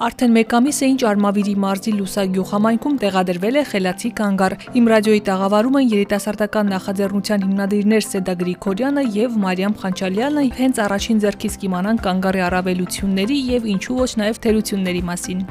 Արդեն մեկ ամիս է ինչ Արմավիրի մարզի Լուսագյուղ համայնքում տեղադրվել է խելացի կանգար։ Իմ ռադիոյի տաղավարում են երիտասարդական նախաձեռնության հիմնադիրներ Սեդա Գրիգորյանը եւ Մարիամ Խանչալյանը հենց առաջին ձեռքից կիմանան կանգարի առավելությունների եւ ինչու ոչ նաեւ թերությունների մասին։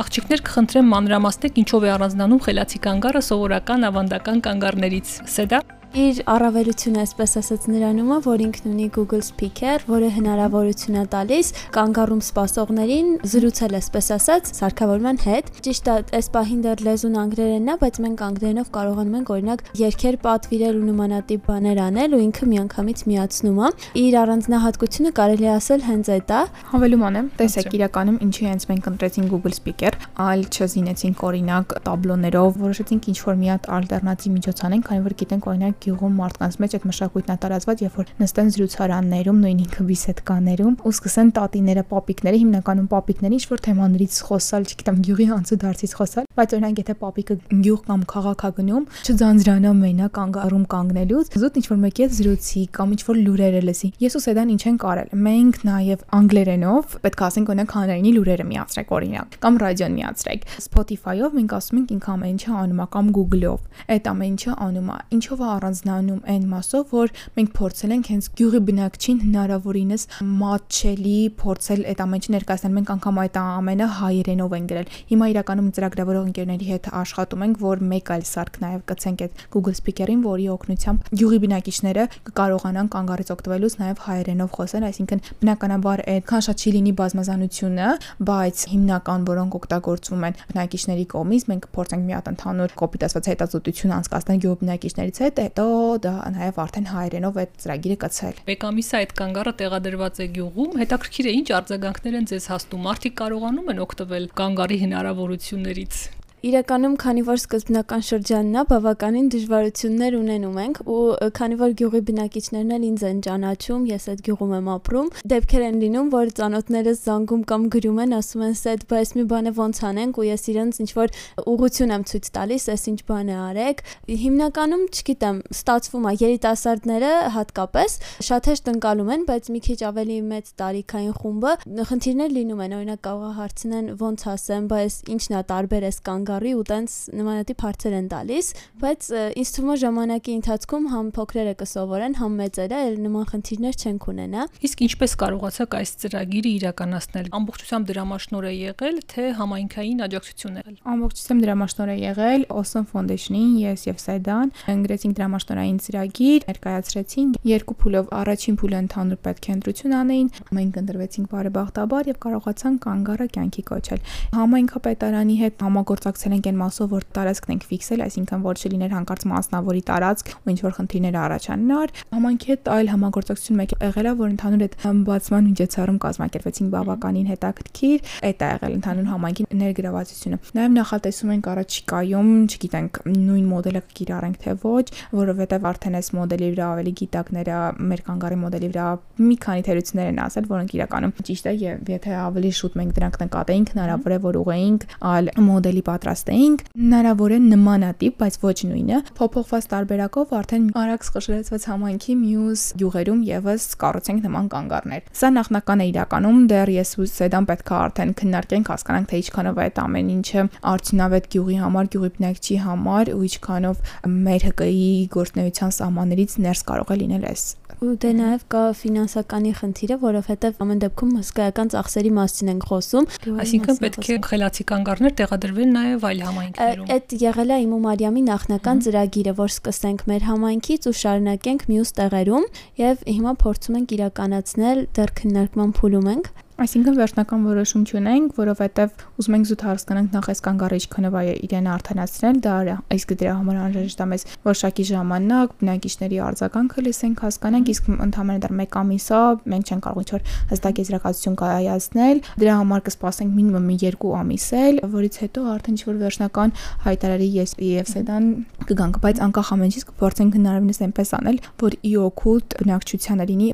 Աղջիկներ կխնդրեմ մանրամասնեք ինչով է առանձնանում խելացի կանգարը սովորական ավանդական կանգարներից։ Սեդա Իր առավելությունը, այսպես ասած, նրանում է, որ ինքն ունի Google Speaker, որը հնարավորություն է տալիս կանգառում սպասողներին զրուցել, այսպես ասած, սարքավորման հետ։ Ճիշտ է, այս պահին դեռ լեզուն անգլերենն է, բայց մենք անգլերենով կարողանում ենք օրինակ երկեր պատվիրել ու նմանատիպ բաներ անել ու ինքը միանգամից միացնում է։ Իր առանձնահատկությունը կարելի է ասել հենց այդ է։ Հավելում անեմ, տեսեք, իրականում ինչի հենց մենք ընտրեցինք Google Speaker, այլ չզինեցինք օրինակ տաբլոներով, որոշեցինք ինչ որ մի հատ ալտերնատիվ միջոց անենք, քանի որ գիտենք օրինակ գյուղում մարդկանց մեջ այդ մշակույթն է տարածված, երբ որ նստեն զրուցարաններում, նույն ինքը բիսեդկաներում ու սկսեն տատիները, պապիկները, հիմնականում պապիկները ինչ որ թեմաներից խոսալ, չգիտեմ, գյուղի անցու դարձից խոսալ, բայց օրինակ եթե պապիկը գյուղ կամ քաղաք է գնում, չձանձրանա մենակ անգարում կանգնելուց, զուտ ինչ որ մեկի հետ զրուցի կամ ինչ որ լուրերը լսի։ Ես ու Սեդան ինչ են կարել։ Մենք նաև անգլերենով պետք է ասենք օրինակ հանրայինի լուրերը միացրեք օրինակ կամ ռադիոն միացրեք։ Spotify-ով մենք ասում ենք ինքը ամեն ինչը անում է կամ Google-ով։ Այդ ամեն ինչը անում է։ Ինչով է առանձնանում այն մասով, որ մենք փորձել ենք հենց գյուղի բնակչին հնարավորինս մատչելի փորձել այդ ամենը ներկայացնել։ Մենք անգամ այդ ամենը հայերենով են գրել։ Հիմա իրականում ծրագրավորող ընկերների հետ աշխատում ենք, որ մեկ այլ սարք նաև կցենք այդ Google Speaker-ին, որի օգնությամբ գյուղի բնակիչները կկարողանան կանգառից օգտվելուց նաև հայերենով խոսել, այսինքն բնականաբար այդքան շատ չի լինի բազմազանությունը, բայց հիմնական որոնք օգտագործվում են բնակիչների կողմից, մենք փորձենք մի հատ ընդհանուր կոպիտ ասված հետազոտություն անցկացնել գյուղի բնակիչներից հետ, հետո դա նաև արդեն հայերենով այդ ծրագիրը կցել։ Մեկ ամիս է այդ կանգառը տեղադրված է գյուղում, հետաքրքիր է ինչ արձագանքներ են ձեզ հասնում։ Մարդիկ կարողանում են օգտվել կանգառի հնարավորություններից։ Իրականում, քանի որ սկզբնական շրջանն է, բավականին դժվարություններ ունենում ենք ու քանի որ գյուղի բնակիչներն էլ ինձ են ճանաչում, ես այդ գյուղում եմ ապրում, դեպքեր են լինում, որ ծանոթներս զանգում կամ գրում են, ասում են, «Սեդ, բայց մի բանը ոնց անենք» ու ես իրենց ինչ որ ուղություն եմ ցույց տալիս, «Էս ինչ բան է արեք»։ Հիմնականում, չգիտեմ, ստացվում է երիտասարդները հատկապես շատ հեշտ ընկալում են, բայց մի քիչ ավելի մեծ տարիքային խումբը խնդիրներ լինում են, օրինակ կարող է հարցնեն ոնց ասեմ, բայց ինչն է տարբեր էս կանգ գարի ու տենց նմանատիպ հարցեր են տալիս, բայց ինձ թվում է ժամանակի ընթացքում համ փոքրերը կսովորեն, համ մեծերը էլ նման խնդիրներ չեն կունենա։ Իսկ ինչպես կարողացաք այս ծրագիրը իրականացնել։ Ամբողջությամբ դրամաշնոր է եղել, թե համայնքային աջակցություն է? Եղել։ Ամբողջությամբ դրամաշնոր է եղել Awesome Foundation-ին, ես եւ Սայդան ընկրեցինք դրամաշնորային ծրագիր, ներկայացրեցինք երկու փուլով առաջին փուլը ընդհանուր պետքենտրություն անեին, մենք ընտրվեցինք բարեբախտաբար եւ կարողացանք կանգառը կյանքի կոչել։ Համայնքապետարանի հետ համագործակ զբաղեցել ենք այն մասով, որ տարածքն ենք ֆիքսել, այսինքն որ չլիներ հանկարծ մասնավորի տարածք ու ինչ որ խնդիրներ առաջանար։ Համանքի հետ այլ համագործակցություն մեկ եղել է, որ ընդհանուր այդ բացման միջոցառում կազմակերպեցին բավականին հետաքրքիր, այդ է եղել ընդհանուր համայնքի ներգրավվածությունը։ Նաև նախատեսում ենք առաջիկայում, չգիտենք, նույն մոդելը կիրառենք թե ոչ, որովհետև արդեն այս մոդելի վրա ավելի գիտակները մեր կանգարի մոդելի վրա մի քանի թերություններ են ասել, որոնք իրականում ճիշտ է եւ եթե ավելի շուտ մենք դրանք նկատեինք, հնարավոր է որ ուղեինք այլ մոդելի պատրաստ պատրաստեինք, հնարավոր է նմանատիպ, բայց ոչ նույնը, փոփոխված տարբերակով արդեն արագ սխշրեցված համայնքի մյուս յուղերում եւս կառուցենք նման կանգառներ։ Սա նախնական է իրականում, դեռ ես ու Սեդան պետք է արդեն քննարկենք, հասկանանք թե ինչքանով է այդ ամեն ինչը արդյունավետ գյուղի համար, գյուղի բնակչի համար ու ինչքանով մեր ՀԿ-ի գործնեության սահմաններից ներս կարող է լինել այս ու դե նաև կա ֆինանսականի խնդիրը, որովհետև ամեն դեպքում հսկայական ծախսերի մասին ենք խոսում։ Այսինքն պետք է խելացի կանգառներ տեղադրվեն նաև այլ համայնքներում։ Այդ եղել է իմ ու Մարիամի նախնական ծրագիրը, որ սկսենք մեր համայնքից ու շարունակենք մյուս տեղերում եւ հիմա փորձում ենք իրականացնել դեռ քննարկման փուլում ենք Այսինքն վերջնական որոշում չունենք, որովհետև ուզում ենք զուտ հասկանանք նախ այս կանգառիչ քնովը իրեն արդանացնել, դա իսկ դրա համար անհրաժեշտ է մեզ որոշակի ժամանակ, բնակիչների արձագանքը լսենք, հասկանանք, իսկ ընդհանրապես դեռ 1 ամիս է, մենք չենք կարող ինչ-որ հստակ եզրակացություն կայացնել, դրա համար կսպասենք մինիմում 2 ամիս էլ, որից հետո արդեն ինչ-որ վերջնական հայտարարի ես եւ սեդան կգանք, բայց անկախ ամենից կփորձենք հնարավորինս այնպես անել, որ ի օգուտ բնակչությանը լինի։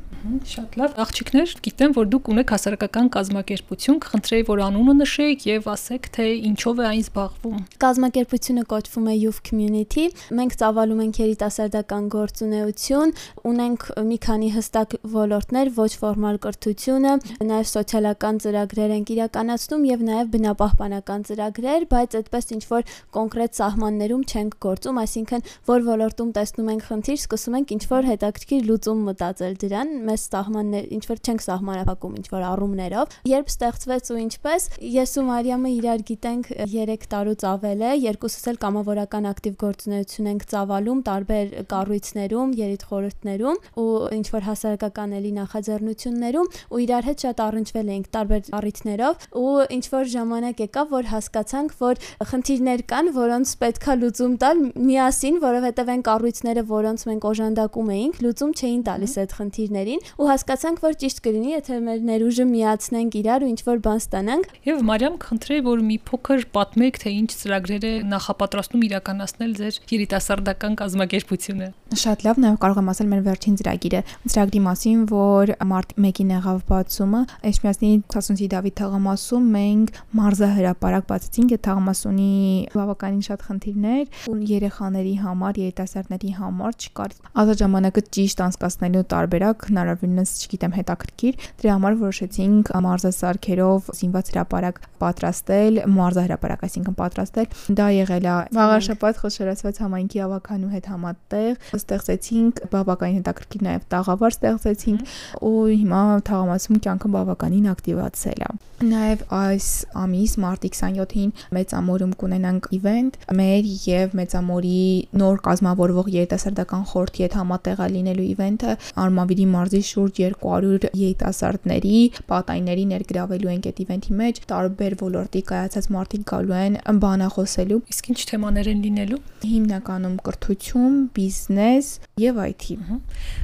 Շատ լավ, աղջիկներ, գիտեմ, որ դուք ունեք հասարակական երիտասարդական կազմակերպություն, կխնդրեի, որ անունը նշեք եւ ասեք, թե ինչով է այն զբաղվում։ Կազմակերպությունը կոչվում է Youth Community։ Մենք ծավալում ենք երիտասարդական գործունեություն, ունենք մի քանի հստակ ոլորտներ՝ ոչ ֆորմալ կրթությունը, նաեւ սոցիալական ծրագրեր ենք իրականացնում եւ նաեւ բնապահպանական ծրագրեր, բայց այդպես ինչ որ կոնկրետ սահմաններում չենք գործում, այսինքն որ ոլորտում տեսնում ենք խնդիր, սկսում ենք ինչ որ հետաքրքիր լուծում մտածել դրան, մեծ սահմաններ, ինչ որ չենք սահմանափակում ինչ որ առումներ խնդիրներով։ Երբ ստեղծվեց ու ինչպես, ես ու Մարիամը իրար գիտենք 3 տարուց ավել է, երկուսս էլ կամավորական ակտիվ գործունեություն ենք ծավալում տարբեր կառույցներում, երիտխորհուրդներում ու ինչ որ հասարակական էլի նախաձեռնություններում ու իրար հետ շատ առնչվել էինք տարբեր առիթներով ու ինչ որ ժամանակ եկավ, որ հասկացանք, որ խնդիրներ կան, որոնց պետքա լուծում տալ միասին, որովհետև այն կառույցները, որոնց մենք օժանդակում էինք, լուծում չէին տալիս այդ խնդիրներին ու հասկացանք, որ ճիշտ կլինի, եթե մեր ներուժը միասին միացնենք իրար ու ինչ որ բան ստանանք։ Եվ Մարիամ խնդրեի, որ մի փոքր պատմեք, թե ինչ ծրագրեր է նախապատրաստում իրականացնել ձեր երիտասարդական կազմակերպությունը։ Շատ լավ, նաև կարող եմ ասել մեր վերջին ծրագիրը, ծրագրի մասին, որ մարտ 1-ին եղավ բացումը, Էջմիածնի 80-ի Դավիթ թաղամասում մենք մարզահրապարակ բացեցինք, այդ թաղամասը ունի բավականին շատ խնդիրներ ու երեխաների համար, երիտասարդների համար չկար ազատ ժամանակը ճիշտ անցկացնելու տարբերակ, հնարավորինս, չգիտեմ, հետաքրքիր, դրա համար որոշեցինք ենք մարզասարքերով զինված հրապարակ պատրաստել, մարզահրապարակ, այսինքն պատրաստել։ Դա եղել է Վաղաշապատ խոշորացված համայնքի ավականու հետ համատեղ ստեղծեցինք բավականին հետաքրքիր նաև տաղավար ստեղծեցինք ու հիմա թաղամասում կյանքը բավականին ակտիվացել է։ Նաև այս ամիս մարտի 27-ին մեծամորում կունենանք իվենտ մեր եւ մեծամորի նոր կազմավորվող երիտասարդական խորհրդի հետ համատեղ լինելու իվենտը Արմավիրի մարզի շուրջ 200 երիտասարդների պատա տայների ներգրավելու ենք այդ իվենթի մեջ, տարբեր ոլորտի կայացած մարդիկ գալու են բանախոսելու։ Իսկ ինչ թեմաներ են լինելու։ Հիմնականում կրթություն, բիզնես եւ IT։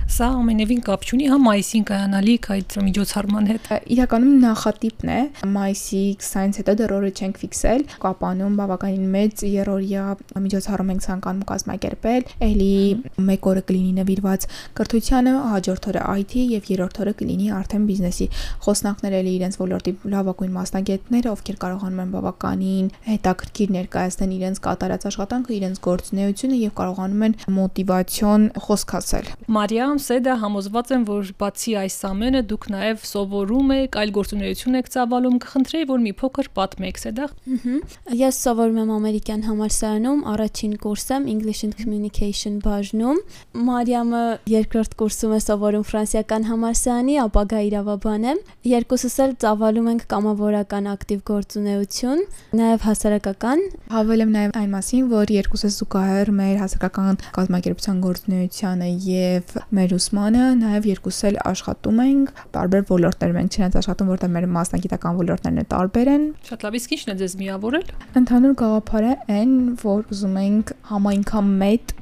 Սա ամենևին կապ չունի հա մայիսին կայանալիք այդ միջոցառման հետ։ Իրականում նախատիպն է մայիսի 20-ից հետո դեռ օրը չենք ֆիքսել, կապանում բավականին մեծ երրորդյա միջոցառում ենք ցանկանում կազմակերպել, ելի մեկ օրը կլինի նվիրված կրթությանը, հաջորդ օրը IT եւ երրորդ օրը կլինի արդեն բիզնեսի խոսնակ մասնակցել իրենց ոլորտի լավագույն մասնագետները, ովքեր կարողանում են բավականին հետաքրքիր ներկայացնել իրենց կատարած աշխատանքը, իրենց գործունեությունը եւ կարողանում են մոտիվացիոն խոսք ասել։ Մարիամ Սեդա համոզված եմ, որ բացի այս ամենը դուք նաեւ սովորում եք, այլ գործունեություն եք ծավալում, կխնդրեի, որ մի փոքր պատմեք Սեդա։ Ես սովորում եմ ամերիկյան համալսարանում, առաջին կուրսեմ English and Communication բաժնում։ Մարիամը երկրորդ կուրսում է սովորում ֆրանսիական համալսարանի, ապագա իրավաբան է երկուսս էլ ծավալում ենք կամավորական ակտիվ գործունեություն, նաև հասարակական։ Հավել եմ նաև այն մասին, որ երկուսս զուգահեռ մեր հասարակական կազմակերպության գործունեությանը եւ մեր ուսմանը նաև երկուսս էլ աշխատում ենք տարբեր ոլորտներում ենք, չնայած աշխատում, որտեղ մեր մասնագիտական ոլորտներն տարբեր են։ Շատ լավ, իսկ ի՞նչն է ձեզ միավորել։ Ընդհանուր գաղափարը այն, որ ուզում ենք համայնքան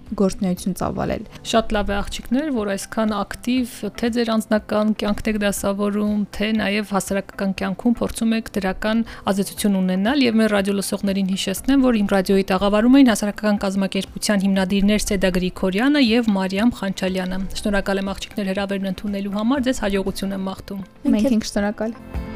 մեծ գործունեություն ծավալել։ Շատ լավ է աղջիկներ, որ այսքան ակտիվ թե ձեր անձնական կյանքն եք դասավորում, թե նաև հասարակական կյանքում փորձում եք դրական ազդեցություն ունենալ եւ մեր ռադիո լսողներին հիշեցնեմ, որ իմ ռադիոյի տաղավարում էին հասարակական կազմակերպության հիմնադիրներ Սեդա Գրիգորյանը եւ Մարիամ Խանչալյանը։ Շնորհակալ եմ աղջիկներ հրավերն ընդունելու համար, ձեզ հաջողություն եմ մաղթում։ Մենք ենք շնորհակալ։